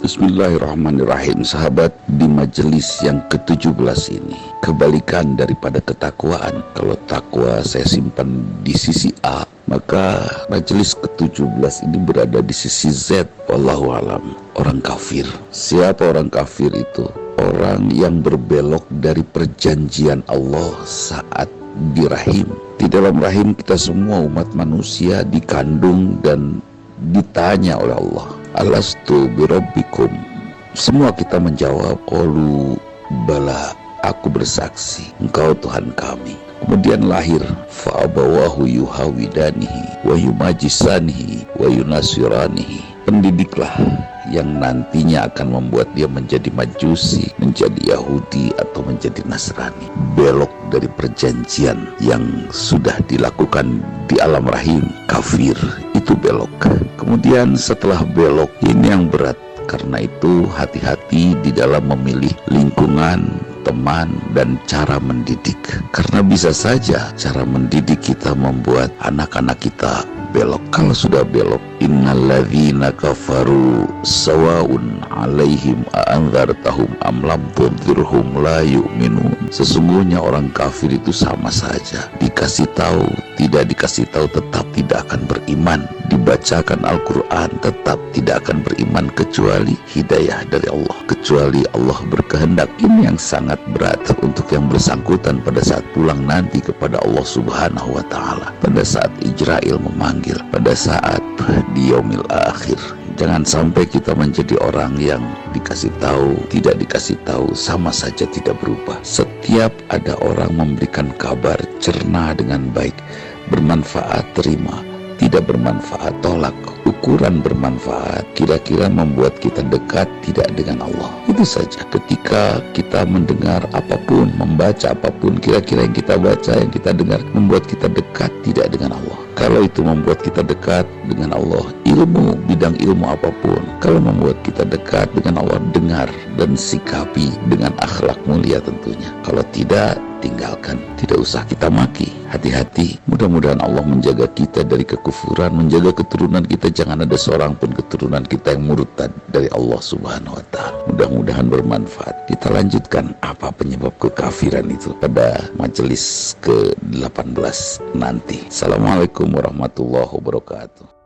Bismillahirrahmanirrahim Sahabat di majelis yang ke-17 ini. Kebalikan daripada ketakwaan. Kalau takwa saya simpan di sisi A Maka majelis ke-17 ini berada di sisi Z. Wallahu alam Orang kafir. Siapa orang kafir itu? Orang yang berbelok dari perjanjian Allah saat di rahim Di dalam rahim kita semua umat manusia dikandung dan ditanya oleh Allah alastu birabbikum semua kita menjawab qalu bala aku bersaksi engkau Tuhan kami. Kemudian lahir fa'abawahu yuhawidanihi wa yumajisanihi wa yunasiranihi. Pendidiklah yang nantinya akan membuat dia menjadi majusi, menjadi Yahudi atau menjadi Nasrani. Belok dari perjanjian yang sudah dilakukan di alam rahim, kafir itu belok. Kemudian setelah belok ini yang berat. Karena itu hati-hati di dalam memilih lingkungan, teman, dan cara mendidik. Karena bisa saja cara mendidik kita membuat anak-anak kita belok kalau sudah belok innalladzina kafaru sawaun alaihim a'anzartahum am lam tunzirhum la yu'minun. Sesungguhnya orang kafir itu sama saja. Dikasih tahu tidak dikasih tahu tetap tidak akan beriman dibacakan Al-Quran tetap tidak akan beriman kecuali hidayah dari Allah. Kecuali Allah berkehendak. Ini yang sangat berat untuk yang bersangkutan pada saat pulang nanti kepada Allah subhanahu wa ta'ala. Pada saat Ijrail memanggil pada saat di yaumil akhir. Jangan sampai kita menjadi orang yang dikasih tahu, tidak dikasih tahu, sama saja tidak berubah. Setiap ada orang memberikan kabar, cerna dengan baik, bermanfaat, terima tidak bermanfaat tolak ukuran bermanfaat kira-kira membuat kita dekat tidak dengan Allah. Itu saja. Ketika kita mendengar apa pun membaca apa pun kira-kira yang kita baca yang kita dengar membuat kita dekat tidak dengan Allah. Kalau itu membuat kita dekat dengan Allah ilmu bidang ilmu apa pun kalau membuat kita dekat dengan Allah dengar dan sikapi dengan akhlak mulia tentunya. Kalau tidak tinggalkan. Tidak usah kita maki. Hati-hati. Mudah-mudahan Allah menjaga kita dari kekufuran menjaga keturunan kita. Jangan ada seorang pun keturunan kita yang murtad dari Allah subhanahu wa ta'ala. Mudah-mudahan bermanfaat. Kita lanjutkan apa penyebab kekafiran itu pada majelis ke-18 nanti. Assalamualaikum warahmatullahi wabarakatuh